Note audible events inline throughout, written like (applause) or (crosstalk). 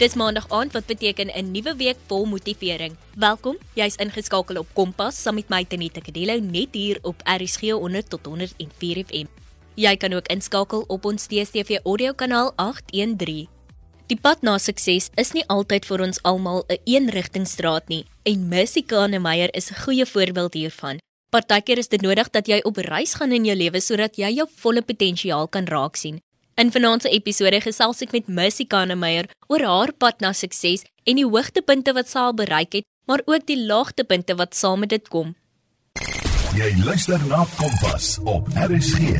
Dis maandag aand wat beteken 'n nuwe week vol motivering. Welkom. Jy's ingeskakel op Kompas saam met my Tenita Kadelo net hier op RSG 100 tot 104 FM. Jy kan ook inskakel op ons DStv audio kanaal 813. Die pad na sukses is nie altyd vir ons almal 'n een eenrigtingstraat nie en Mercy Kanemeyer is 'n goeie voorbeeld hiervan. Partykeer is dit nodig dat jy op reis gaan in jou lewe sodat jy jou volle potensiaal kan raaksien. In vanaand se episode gesels ek met Mercy Kanemeyer oor haar pad na sukses en die hoogtepunte wat sy al bereik het, maar ook die laagtepunte wat saam met dit kom. Jy luister na Kompas op RSG.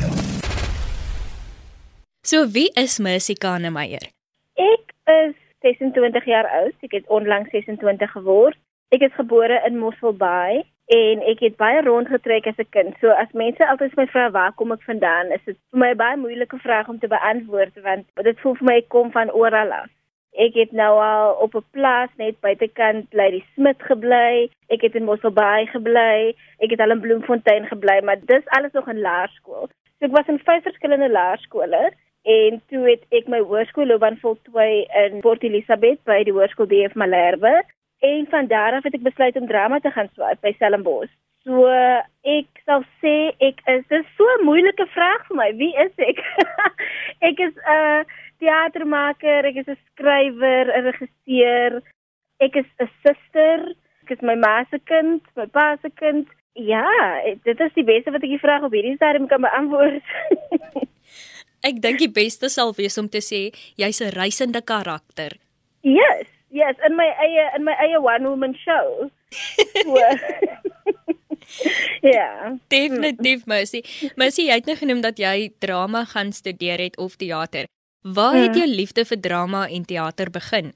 So wie is Mercy Kanemeyer? Ek is 26 jaar oud. Ek het onlangs 26 geword. Ek is gebore in Mossel Bay en ek het baie rondgetrek as 'n kind. So as mense altyd my vra waar kom ek vandaan, is dit vir my 'n baie moeilike vraag om te beantwoord want dit voel vir my ek kom van oral af. Ek het nou al op 'n plaas net buitekant Lady Smith gebly. Ek het in Mosselbaai gebly. Ek het al in Bloemfontein gebly, maar dis alles nog in laerskool. So ek was in vyf verskillende laerskole en toe het ek my hoërskoolloopbaan voltooi in Port Elizabeth by die Hoërskool DF Malherbe En van daar af het ek besluit om drama te gaan swaai by Stellenbosch. So ek sal sê ek is dis so 'n moeilike vraag vir my. Wie is ek? (laughs) ek is 'n teatermaker, ek is 'n skrywer, 'n regisseur. Ek is 'n suster, ek is my ma se kind, my pa se kind. Ja, dit is die beste wat ek die vraag op hierdie stadium kan beantwoord. (laughs) ek dink die beste sal wees om te sê jy's 'n reisende karakter. Yes. Yes, in my eie in my eie one woman show. (laughs) ja. Definitief, Mercy. Mercy, jy het nou genoem dat jy drama gaan studeer het of teater. Waar het hmm. jou liefde vir drama en teater begin?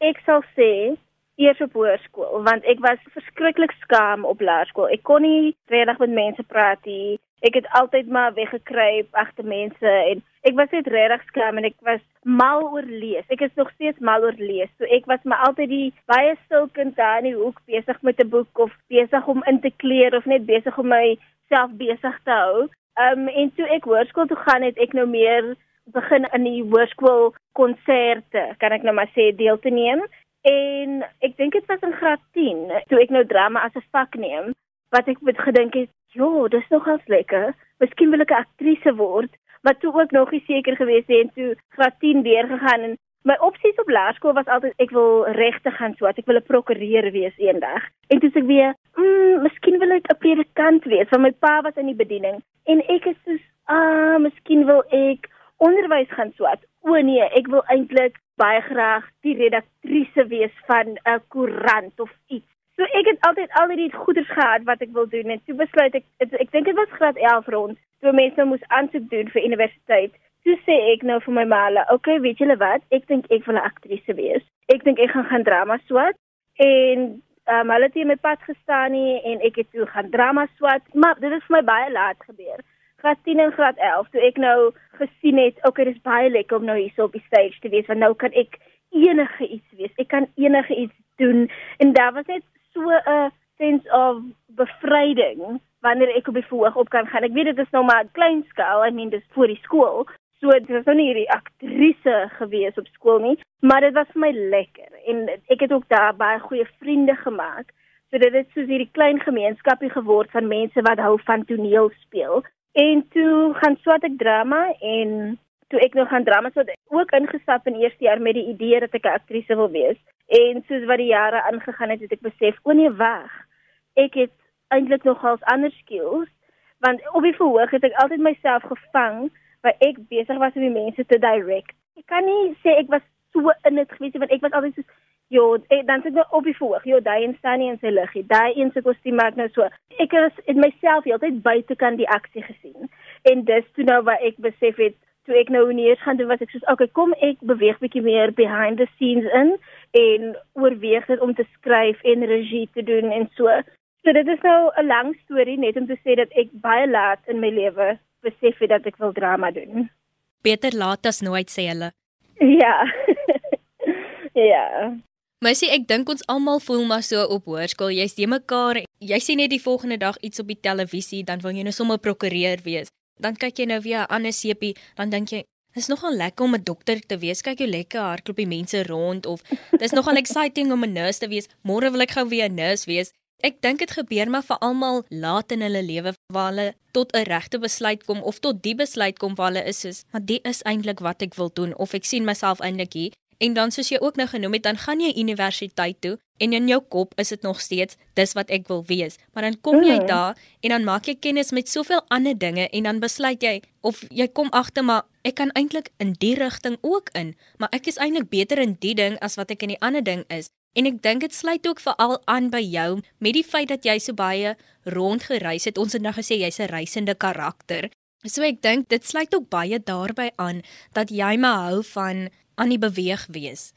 Ek sal sê eers op hoërskool, want ek was verskriklik skaam op laerskool. Ek kon nie regtig met mense praat nie. Ek het altyd maar weggekruip agter mense en ek was net regtig skaam en ek was mal oor lees. Ek is nog steeds mal oor lees. So ek was maar altyd die baie stil kind daar in die hoek besig met 'n boek of besig om in te kleer of net besig om myself besig te hou. Um en toe ek hoërskool toe gaan het ek nou meer begin in die hoërskool konserte, kan ek nou maar sê deel te neem. En ek dink dit was in graad 10 toe ek nou drama as 'n vak neem wat ek het gedink het Ja, dis nogals lekker. Miskien wil ek 'n aktrise word, maar toe ook nog nie seker gewees het en toe graad 10 deur gegaan en my opsies op laerskool was altyd ek wil regte gaan so, ek wil 'n prokureur wees eendag. En toe sê ek weer, mm, miskien wil ek 'n predikant wees, want my pa was in die bediening en ek is so, ah, miskien wil ek onderwys gaan swat. O nee, ek wil eintlik baie graag die redaktrise wees van 'n koerant of iets. So ek het altyd al die goeders gehad wat ek wil doen en toe besluit ek ek, ek dink dit was graad 11 rond toe mense nou moes aansoek doen vir universiteit. Toe sê ek nou vir my maale, okay, weet julle wat? Ek dink ek wil 'n aktrise wees. Ek dink ek gaan gaan drama swat en um, hulle het hier my pad gestaan nie en ek het toe gaan drama swat, maar dit het vir my baie laat gebeur. Graad 10 en graad 11 toe ek nou gesien het, okay, dis baie lekker om nou hier so op die stage te wees want nou kan ek enige iets wees. Ek kan enige iets doen en daar was net so 'n sense of bevryding wanneer ek op die verhoog op kan gaan. Ek weet dit is nou maar klein skaal, I mean dis voor die skool. So dit was nou nie hierdie aktrise gewees op skool nie, maar dit was vir my lekker en ek het ook daar baie goeie vriende gemaak. So dit het soos hierdie klein gemeenskapie geword van mense wat hou van toneel speel. En toe gaan swat ek drama en toe ek nou gaan drama swat ook ingestap in eerste jaar met die idee dat ek 'n aktrise wil wees. En soos wat die jare aangegaan het, het ek besef, o nee, wag. Ek het eintlik nogals ander skills, want op die verhoog het ek altyd myself gevang waar ek besig was om die mense te direct. Ek kan nie sê ek was so in dit gewees want ek was altyd so Jo, ek dan sit ek op die verhoog. Jo, daai een staan nie in sy liggie. Daai een se kostuum maak nou so. Ek het in myself heeltyd buite kan die aksie gesien. En dis toe nou waar ek besef het toe ek nou nie eens gaan doen was ek soos okay kom ek beweeg bietjie meer behind the scenes in en oorweeg dit om te skryf en regie te doen en so. So dit is nou 'n lang storie net om te sê dat ek baie laat in my lewe besef het dat ek wil drama doen. Beter laat as nooit sê hulle. Ja. (laughs) ja. Mesie, ek dink ons almal voel maar so op hoërskool. Jy's die mekaar, jy sien net die volgende dag iets op die televisie, dan wil jy nou sommer prokureur wees dan kyk jy nou weer 'n ander sepie, dan dink jy Dis nogal lekker om 'n dokter te wees. Kyk hoe lekker hardloop die mense rond of (laughs) dis nogal exciting om 'n nurse te wees. Môre wil ek gou weer 'n nurse wees. Ek dink dit gebeur maar vir almal laat in hulle lewe waar hulle tot 'n regte besluit kom of tot die besluit kom waar hulle is soos, maar dit is eintlik wat ek wil doen of ek sien myself eintlik hier. En dan soos jy ook nou genoem het, dan gaan jy universiteit toe en in jou kop is dit nog steeds dis wat ek wil wees. Maar dan kom jy Mm. daar en dan maak jy kennis met soveel ander dinge en dan besluit jy of jy kom agter maar ek kan eintlik in die rigting ook in, maar ek is eintlik beter in die ding as wat ek in die ander ding is. En ek dink dit sluit ook veral aan by jou met die feit dat jy so baie rondgereis het. Ons het nou gesê jy's 'n reisende karakter. So ek dink dit sluit ook baie daarbey aan dat jy maar hou van aan die beweeg wees.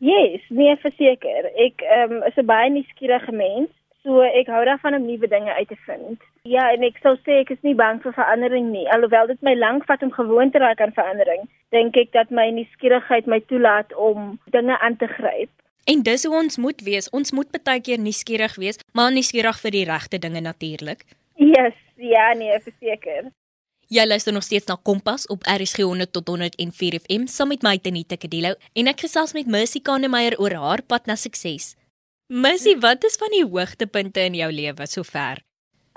Yes, nee, verseker. Ek um, is 'n baie nuuskierige mens, so ek hou daarvan om nuwe dinge uit te vind. Ja, en ek sou sê ek is nie bang vir verandering nie, alhoewel dit my lank vat om gewoon te raak aan verandering. Dink ek dat my nuuskierigheid my toelaat om dinge aan te gryp. En dis hoe ons moet wees. Ons moet baie keer nuuskierig wees, maar nuuskierig vir die regte dinge natuurlik. Yes, ja, nee, verseker. Jy luister nog steeds na Kompas op RSG 100 tot 104 FM saam met my Tenita Kadelo en ek gesels met Mercy Kanemeyer oor haar pad na sukses. Mercy, wat is van die hoogtepunte in jou lewe sover?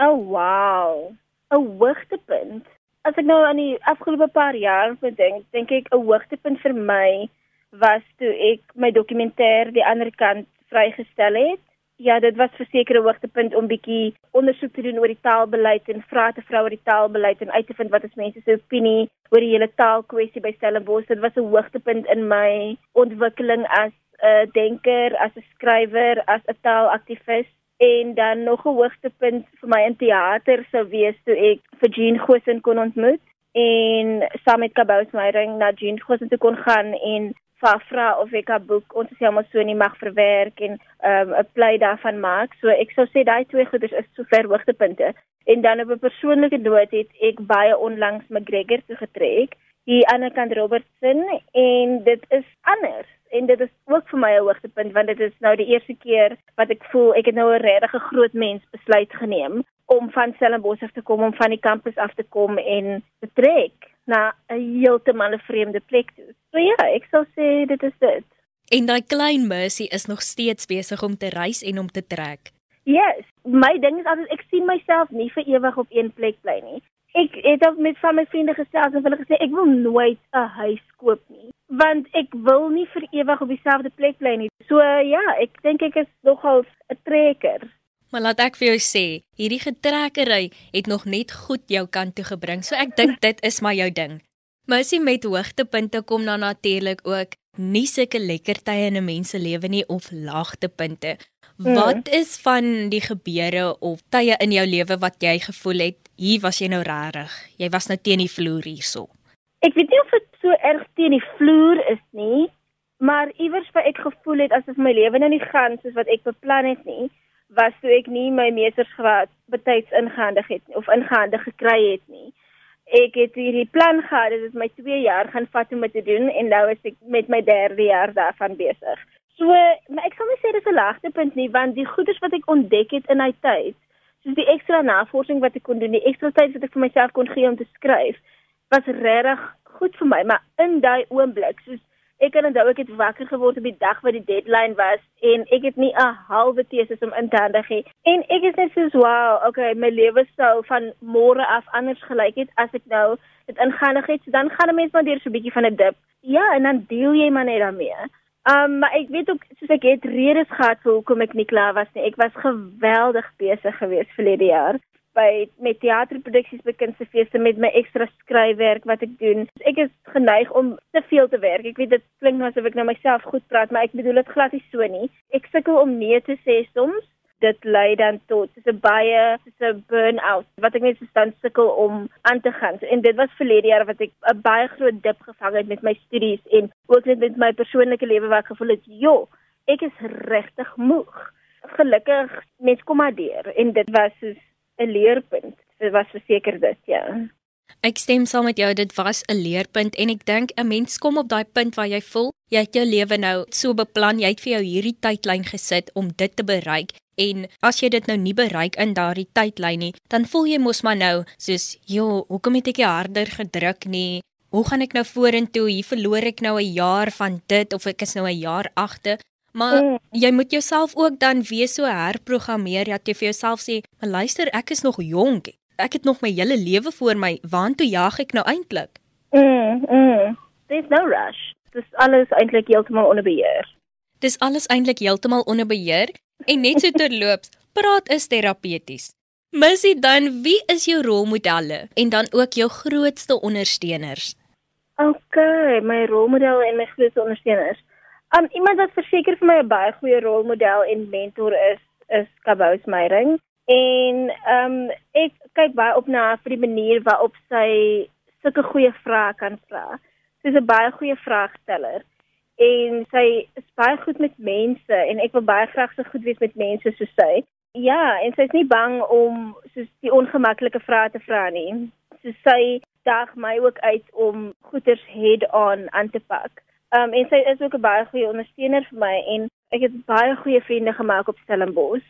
Oh wow. 'n Hoogtepunt. As ek nou aan die afgelope paar jaar dink, dink ek 'n hoogtepunt vir my was toe ek my dokumentêr die ander kant vrygestel het. Ja, dit was verseker 'n hoogtepunt om bietjie ondersoek te doen oor die taalbeleid en vrae te vra oor die taalbeleid en uit te vind wat is mense se opinie oor die hele taalkwessie by Stellenbosch. Dit was 'n hoogtepunt in my ontwikkeling as 'n denker, as 'n skrywer, as 'n taalaktivis en dan nog 'n hoogtepunt vir my in teater sou wees toe ek vir Jean Gosen kon ontmoet en saam met Kabous Meyering na Jean Gosen toe kon gaan en vra of ek haar boek ons is helemaal so nie mag verwerk en um, 'n play daarvan maak. So ek sou sê daai twee goeders is sover hoogtepunte. En dan op 'n persoonlike noot het ek baie onlangs McGregor toe getrek, die ander kant Robertson en dit is anders en dit is ook vir my 'n hoogtepunt want dit is nou die eerste keer wat ek voel ek het nou 'n regtig groot mens besluit geneem om van Stellenbosch af te kom om van die kampus af te kom en te trek na 'n heeltemal 'n vreemde plek toe. So ja, ek sou sê dit is dit. En daai klein Mercy is nog steeds besig om te reis en om te trek. Yes, my ding is altyd ek sien myself nie vir ewig op een plek bly nie. Ek het ook met van my vriende gesels en hulle gesê ek wil nooit 'n huis koop nie, want ek wil nie vir ewig op dieselfde plek bly nie. So ja, ek dink ek is nogal 'n trekker. Maar laat ek vir jou sê, hierdie getrekkery het nog net goed jou kant toe gebring. So ek dink dit is maar jou ding. Mercy met hoogtepunte kom dan natuurlik ook nie sulke lekker tye in 'n mens se lewe nie of laagtepunte. Wat is van die gebeure of tye in jou lewe wat jy gevoel het, hier was jy nou regtig. Jy was nou teen die vloer hierso. Ek weet nie of dit so erg teen die vloer is nie, maar iewers waar ek gevoel het asof my lewe nou nie gaan soos wat ek beplan het nie, was toe ek nie my meestersgraad betyds ingehandig het of ingehandig gekry het nie. Ek het hierdie plan gehad, dit het my 2 jaar gaan vat om dit te doen en nou is ek met my 3de jaar daarvan besig. So, maar ek sal nie sê dis 'n laagtepunt nie, want die goeders wat ek ontdek het in daai tyd, soos die ekstra navorsing wat ek kon doen, die ekstra tyd wat ek vir myself kon gee om te skryf, was regtig goed vir my, maar in daai oomblik, soos ek kan onthou ek het wakker geword op die dag wat die deadline was en ek het nie 'n halwe teses om in te handig hê en ek is net so wow, okay, my lewe sou van môre af anders gelyk het as ek nou dit ingehandig het. So dan gaan 'n mens maar deur so 'n bietjie van 'n dip. Ja, en dan deel jy maar net daarmee. Um maar ek weet ook soos ek het redes gehad vir hoekom ek nie klaar was nie. Ek was geweldig besig geweest verlede jaar by met teaterproduksies by kunstefeeste met my ekstra skryfwerk wat ek doen. Ek is geneig om te veel te werk. Ek weet dit klink nou asof ek nou myself goed praat, maar ek bedoel dit glad nie so nie. Ek sukkel om nee te sê soms. Dit lei dan tot dis 'n baie dis 'n burn-out wat ek net so staan sukkel om aan te gaan. En dit was verlede jaar wat ek 'n baie groot dip gevang het met my studies en ook net met my persoonlike lewe ek gevoel het, "Jo, ek is regtig moeg." Gelukkig mens kom maar deur en dit was soos 'n leerpunt. Dit was verseker dit, ja. Ek stem saam met jou, dit was 'n leerpunt en ek dink 'n mens kom op daai punt waar jy voel jy het jou lewe nou so beplan, jy het vir jou hierdie tydlyn gesit om dit te bereik en as jy dit nou nie bereik in daardie tydlyn nie, dan voel jy mos maar nou soos, "Jo, hoekom het ek nie harder gedruk nie?" hoe gaan ek nou vorentoe? Hier verloor ek nou 'n jaar van dit of ek is nou 'n jaar agter. Maar mm. jy moet jouself ook dan weer so herprogrammeer dat jy vir jouself sê, "Maar luister, ek is nog jonk. Ek het nog my hele lewe voor my. Waartoe jag ek nou eintlik?" Mm. mm. There's no rush. Dis alles eintlik heeltemal onder beheer. Dis alles eintlik heeltemal onder beheer en net so terloops, (laughs) praat is terapeuties. Missie dan, wie is jou rolmodelle en dan ook jou grootste ondersteuners? OK, my rolmodel en my grootste ondersteuners. Um iemand wat verseker vir my 'n baie goeie rolmodel en mentor is, is Kabous Meyring. En um ek kyk baie op na vir die manier waarop sy sulke goeie vrae kan vra. Sy's 'n baie goeie vraagsteller en sy is baie goed met mense en ek wil baie graag so goed wees met mense soos sy. Ja, en sy is nie bang om soos die ongemaklike vrae te vra nie. So sy daag my ook uit om goeters head-on aan te pak. Um en sy is ook 'n baie goeie ondersteuner vir my en ek het baie goeie vriende gemaak op Stellenbosch.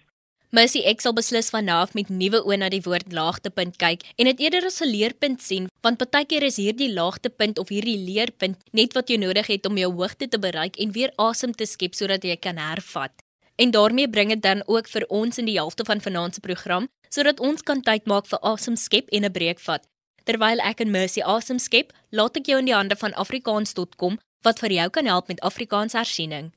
Mercy ek sal beslis vanaf met nuwe oë na die woord laagtepunt kyk en dit eerder as 'n leerpunt sien want partykeer is hierdie laagtepunt of hierdie leerpunt net wat jy nodig het om jou hoogte te bereik en weer asem te skep sodat jy kan hervat. En daarmee bring dit dan ook vir ons in die helfte van vanaand se program sodat ons kan tyd maak vir asem skep en 'n breek vat. Terwyl ek en Mercy asem skep, laat ek jou in die hande van afrikaans.com wat vir jou kan help met Afrikaans hersiening.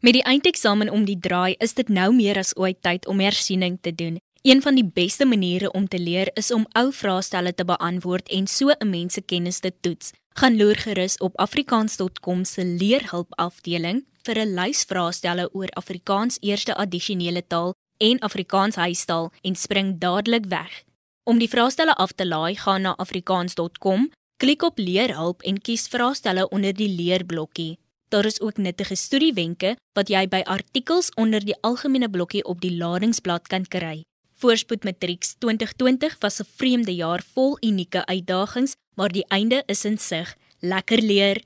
Met die eindeksamen om die draai, is dit nou meer as ooit tyd om hersiening te doen. Een van die beste maniere om te leer is om ou vraestelle te beantwoord en so 'n mens se kennis te toets. Gaan loer gerus op afrikaans.com se leerhulp afdeling vir 'n lys vraestelle oor Afrikaans eerste addisionele taal en Afrikaans huistaal en spring dadelik weg. Om die vraestelle af te laai, gaan na afrikaans.com, klik op leerhulp en kies vraestelle onder die leerblokkie. Daar is ook nuttige studiewenke wat jy by artikels onder die algemene blokkie op die ladingsblad kan kry. Voorspoed Matrieks 2020 was 'n vreemde jaar vol unieke uitdagings, maar die einde is in sig. Lekker leer.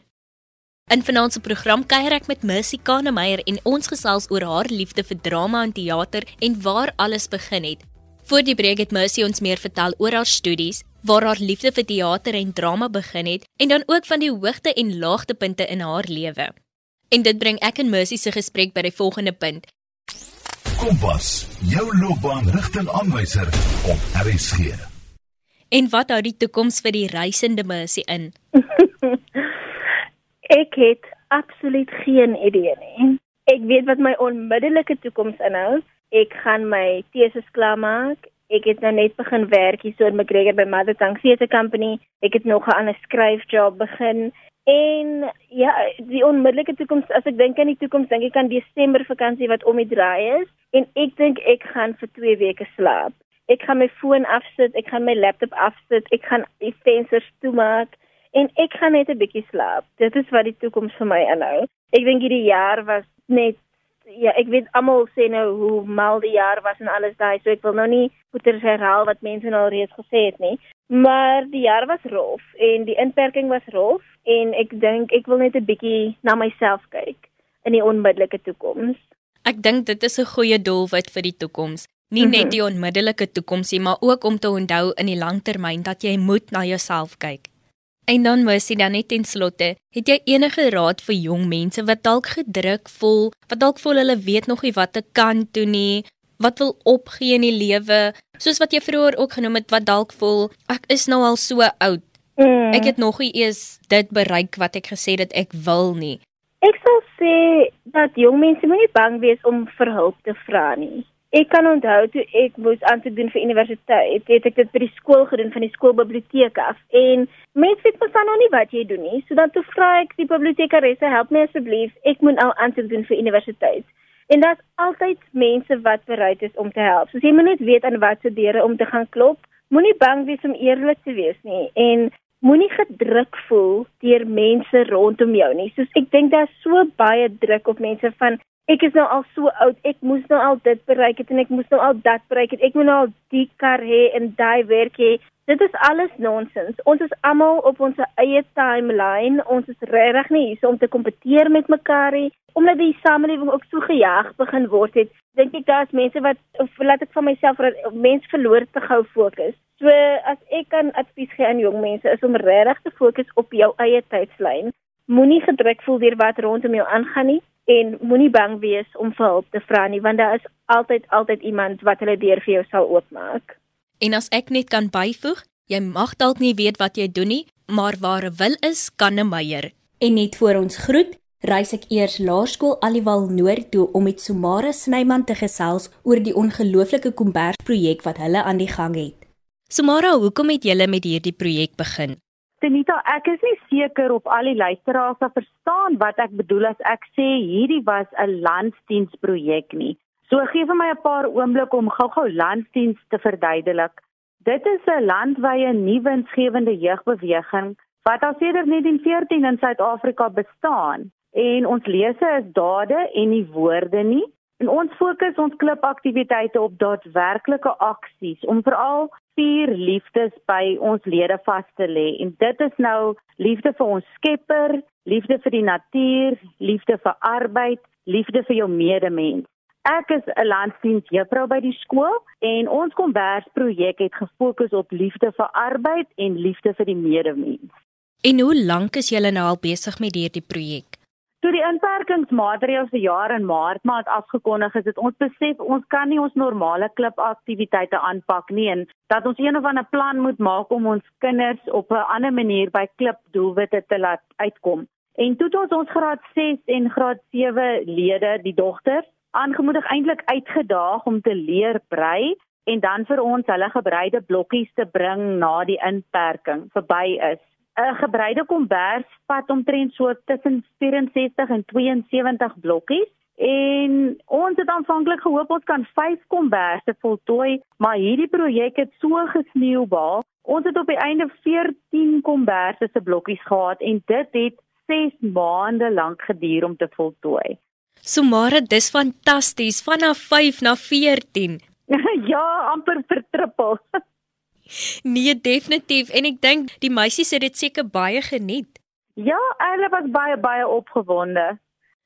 In vanaand se program kuier ek met Mercy Kanemeyer en ons gesels oor haar liefde vir drama en teater en waar alles begin het. Voor die breek het Mercy ons meer vertel oor haar studies, waar haar liefde vir teater en drama begin het en dan ook van die hoogte en laagtepunte in haar lewe. En dit bring ek en Mercy se gesprek by die volgende punt. Kompas, jou loopbaanrigtingaanwyser op RSG. En wat hou die toekoms vir die reisende Mercy in? (laughs) ek het absoluut geen idee nie. Ek weet wat my onmiddellike toekoms inhou ek gaan my teses klaarmaak. Ek het nou net begin werk hier so in McGregor by Mother Tongue Theatre Company. Ek het nog 'n ander skryfjob begin. En ja, die onmiddellike toekoms, as ek dink aan die toekoms, dink ek aan Desember vakansie wat om die draai is en ek dink ek gaan vir 2 weke slaap. Ek gaan my foon afsit, ek gaan my laptop afsit, ek gaan die vensters toemaak en ek gaan net 'n bietjie slaap. Dit is wat die toekoms vir my inhou. Ek dink hierdie jaar was net ja, ek weet almal sê nou hoe mal die jaar was en alles daai, so ek wil nou nie goeie herhaal wat mense nou reeds gesê het nie. Maar die jaar was rof en die inperking was rof en ek dink ek wil net 'n bietjie na myself kyk in die onmiddellike toekoms. Ek dink dit is 'n goeie doelwit vir die toekoms. Nie net mhm. die onmiddellike toekoms nie, maar ook om te onthou in die langtermyn dat jy moet na jouself kyk. En dan mos jy dan net ten slotte, het jy enige raad vir jong mense wat dalk gedruk voel, wat dalk voel hulle weet nog nie wat te kan doen nie, wat wil opgee in die lewe, soos wat jy vroeër ook genoem het wat dalk voel, ek is nou al so oud. Mm. Ek het nog nie eens dit bereik wat ek gesê het ek wil nie. Ek sal sê dat jong mense moenie bang wees om vir hulp te vra nie. Ek kan onthou toe ek moes aansoek doen vir universiteit, het ek dit by die skool gedoen van die skoolbiblioteek af en mense weet mos dan nog nie wat jy doen nie. So dan toe vra ek die bibliotekaresse, help my asseblief, ek moet nou aansoek doen vir universiteit. En daar's altyd mense wat bereid is om te help. So jy moet net weet aan watter deure om te gaan klop. Moenie bang wees om eerlik te wees nie en moenie gedruk voel deur mense rondom jou nie. Soos ek dink daar's so baie druk op mense van ek is nou al so oud, ek moes nou al dit bereik het en ek moes nou al dat bereik het. Ek moet nou al die kar hê en daai werk hê. Dit is alles nonsens. Ons is almal op ons eie timeline. Ons is regtig nie hier om te kompeteer met mekaar nie. Omdat die samelewing ook so gejaag begin word het, dink ek daar's mense wat of laat ek van myself mense verloor te gou fokus. So as ek kan advies gee aan jong mense is om regtig te fokus op jou eie tydslyn. Moenie gedruk voel deur wat rondom jou aangaan nie en moenie bang wees om vir hulp te vra nie want daar is altyd altyd iemand wat hulle deur vir jou sal oopmaak. En as ek net kan byvoeg, jy mag dalk nie weet wat jy doen nie, maar waar 'n wil is, kan 'n meier. En net voor ons groet, reis ek eers Laerskool Aliwal Noord toe om met Sumara Snyman te gesels oor die ongelooflike kombers projek wat hulle aan die gang het. Sumara, hoekom het julle met hierdie projek begin? Tenita, ek is nie seker of al die luisteraars sal verstaan wat ek bedoel as ek sê hierdie was 'n landsdiensprojek nie. So gee vir my 'n paar oomblikke om gou-gou landsdiens te verduidelik. Dit is 'n landwyse nuwe winsgewende jeugbeweging wat al sedert 1914 in Suid-Afrika bestaan. En ons lese is dade en nie woorde nie. En ons fokus ons klipaktiwiteite op daadwerklike aksies om veral vier liefdes by ons lede vas te lê. En dit is nou liefde vir ons Skepper, liefde vir die natuur, liefde vir arbeid, liefde vir jou medemens. Ek is 'n landsdiens juffrou by die skool en ons kombersprojek het gefokus op liefde vir arbeid en liefde vir die medemens. En hoe lank is julle nou al besig met hierdie projek? Toe die inperkingsmaatreëls vir jaar in Maart maand afgekondig is, het ons besef ons kan nie ons normale klipaktiwiteite aanpak nie en dat ons een of ander plan moet maak om ons kinders op 'n ander manier by klipdoelwitte te laat uitkom. En toe het ons ons graad 6 en graad 7 lede, die dogters, aangemoedig eintlik uitgedaag om te leer brei en dan vir ons hulle gebreide blokkies te bring na die inperking verby is. 'n Gebreide kombers vat omtrent so tussen 64 en 72 blokkies en ons het aanvanklik gehoop ons kan 5 komberse voltooi, maar hierdie projek het so gesneeuwbal. Ons het op die einde 14 komberse se blokkies gehad en dit het 6 maande lank geduur om te voltooi. Sumara, dis fantasties, vanaf 5 na 14. (laughs) ja, amper vertrippel. Nee, definitief en ek dink die meisies het dit seker baie geniet. Ja, hulle was baie baie opgewonde.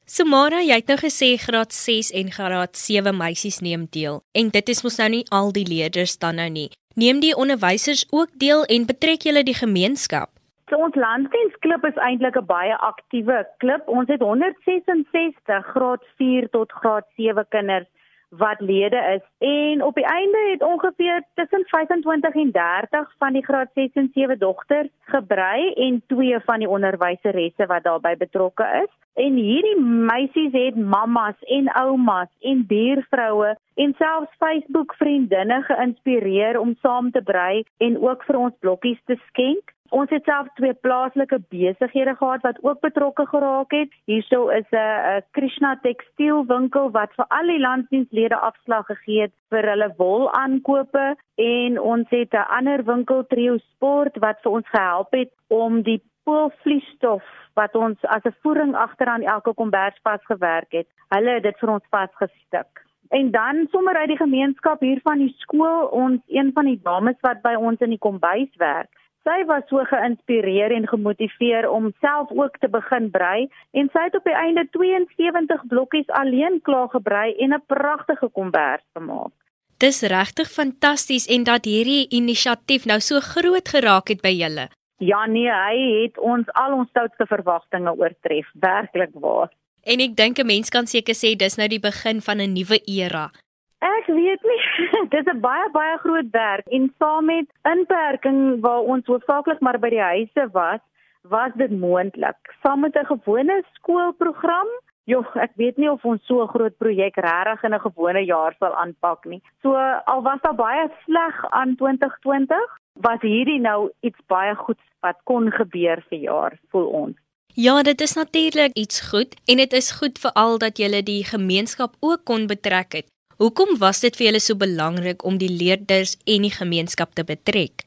Sumara, jy het nou gesê graad 6 en graad 7 meisies neem deel en dit is mos nou nie al die leerders dan nou nie. Neem die onderwysers ook deel en betrek julle die gemeenskap? So ons landdiensklub is eintlik 'n baie aktiewe klub. Ons het 166 graad 4 tot graad 7 kinders wat lede is en op die einde het ongeveer tussen 25 en 30 van die graad 6 en 7 dogters gebrei en twee van die onderwyseresse wat daarbey betrokke is. En hierdie meisies het mammas en oumas en buurvroue en selfs Facebook vriendinne geïnspireer om saam te brei en ook vir ons blokkies te skenk. Ons het self twee plaaslike besighede gehad wat ook betrokke geraak het. Hierso is 'n Krishna tekstielwinkel wat vir al die landsdienslede afslag gegee het vir hulle wol aankope en ons het 'n ander winkel Trio Sport wat vir ons gehelp het om die poolvliesstof wat ons as 'n voering agteraan elke kombers vasgewerk het. Hulle het dit vir ons vasgestik. En dan sommer uit die gemeenskap hier van die skool ons een van die dames wat by ons in die kombuis werk sy was so geïnspireer en gemotiveer om self ook te begin brei en sy het op die einde 72 blokkies alleen klaar gebrei en 'n pragtige kombers gemaak. Dis regtig fantasties en dat hierdie inisiatief nou so groot geraak het by julle. Ja nee, hy het ons al ons stoutste verwagtinge oortref, werklik waar. En ek dink 'n mens kan seker sê dis nou die begin van 'n nuwe era. Ek weet nie. (laughs) Dit is 'n baie baie groot werk en saam met inperking waar ons hoofsaaklik maar by die huise was, was dit moontlik. Saam met 'n gewone skoolprogram, joh, ek weet nie of ons so 'n groot projek regtig in 'n gewone jaar sal aanpak nie. So al was daar baie sleg aan 2020, was hierdie nou iets baie goeds wat kon gebeur vir jaar, voel ons. Ja, dit is natuurlik iets goed en dit is goed veral dat jy die gemeenskap ook kon betrek het. Hoekom was dit vir julle so belangrik om die leerders en die gemeenskap te betrek?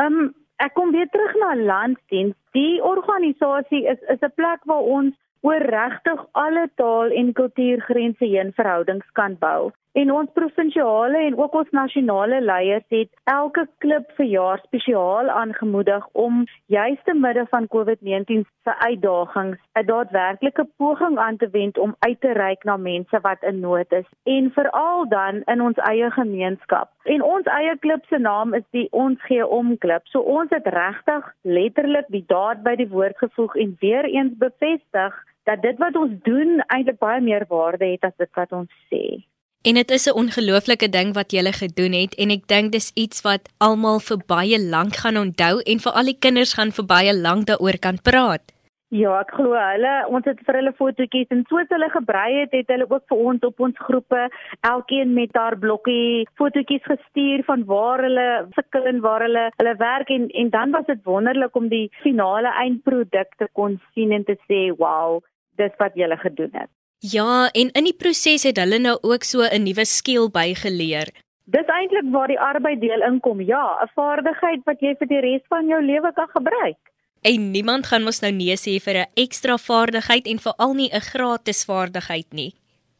Ehm um, ek kom weer terug na Landsdiens. Die organisasie is is 'n plek waar ons oor regtig alle taal en kultuurgrense heen verhoudings kan bou. En ons provinsiale en ook ons nasionale leiers het elke klub verjaar spesiaal aangemoedig om juis te midde van COVID-19 se uitdagings 'n daadwerklike poging aan te wend om uit te reik na mense wat in nood is en veral dan in ons eie gemeenskap. En ons eie klub se naam is die Ons gee om klub. So ons het regtig letterlik die daad by die woord gevoeg en weer eens bevestig dat dit wat ons doen eintlik baie meer waarde het as dit wat ons sê. En dit is 'n ongelooflike ding wat jy gele gedoen het en ek dink dis iets wat almal vir baie lank gaan onthou en vir al die kinders gaan vir baie lank daaroor kan praat. Ja, ek glo hulle, ons het vir hulle fotootjies en soos hulle gebrei het, het hulle ook vir ons op ons groepe elkeen met haar blokkie fotootjies gestuur van waar hulle sukkel en waar hulle hulle werk en en dan was dit wonderlik om die finale eindproduk te kon sien en te sê, "Wow, dis wat julle gedoen het." Ja, en in die proses het hulle nou ook so 'n nuwe skill bygeleer. Dis eintlik waar die arbeiddeel inkom. Ja, 'n vaardigheid wat jy vir die res van jou lewe kan gebruik. En niemand gaan mos nou nee sê vir 'n ekstra vaardigheid en veral nie 'n gratis vaardigheid nie.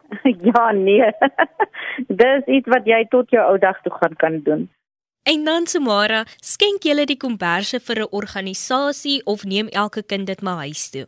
(laughs) ja, nee. (laughs) Dis iets wat jy tot jou ou dag toe gaan kan doen. En dan Samara, skenk jy die komberse vir 'n organisasie of neem elke kind dit maar huis toe?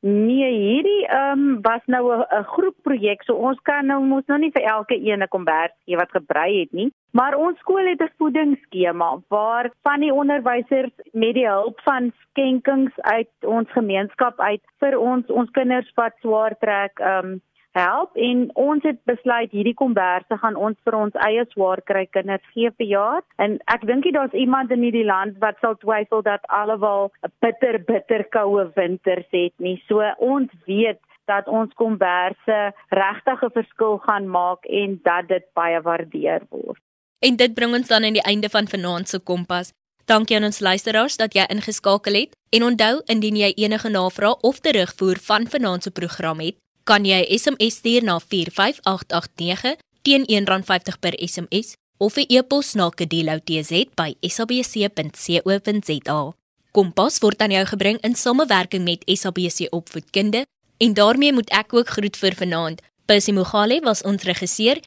Nee, hierdie ehm um, was nou 'n groep projek. So ons kan nou mos nou nie vir elke een 'n kombers gee wat gebrei het nie. Maar ons skool het 'n voedingsskema waar van die onderwysers met die hulp van skenkings uit ons gemeenskap uit vir ons ons kinders wat swaar trek ehm um, help en ons het besluit hierdie komberse gaan ons vir ons eie swaar kry kinders gee vir jaar en ek dink jy daar's iemand in hierdie land wat sal twyfel dat alhoewel 'n bitter bitter koue winters het nie so ons weet dat ons komberse regtig 'n verskil gaan maak en dat dit baie waardeer word. En dit bring ons dan aan die einde van vanaand se kompas. Dankie aan ons luisteraars dat jy ingeskakel het. En onthou indien jy enige navrae of terugvoer van vanaand se program het, kan jy SMS stuur na 45889 teen R1.50 per SMS of 'n e-pos na kedeloutz@sabc.co.za. Kompas word aan jou gebring in samewerking met SABC Opvoedkunde en daarmee moet ek ook groet vir vanaand. Percy Mogale was ons regisseur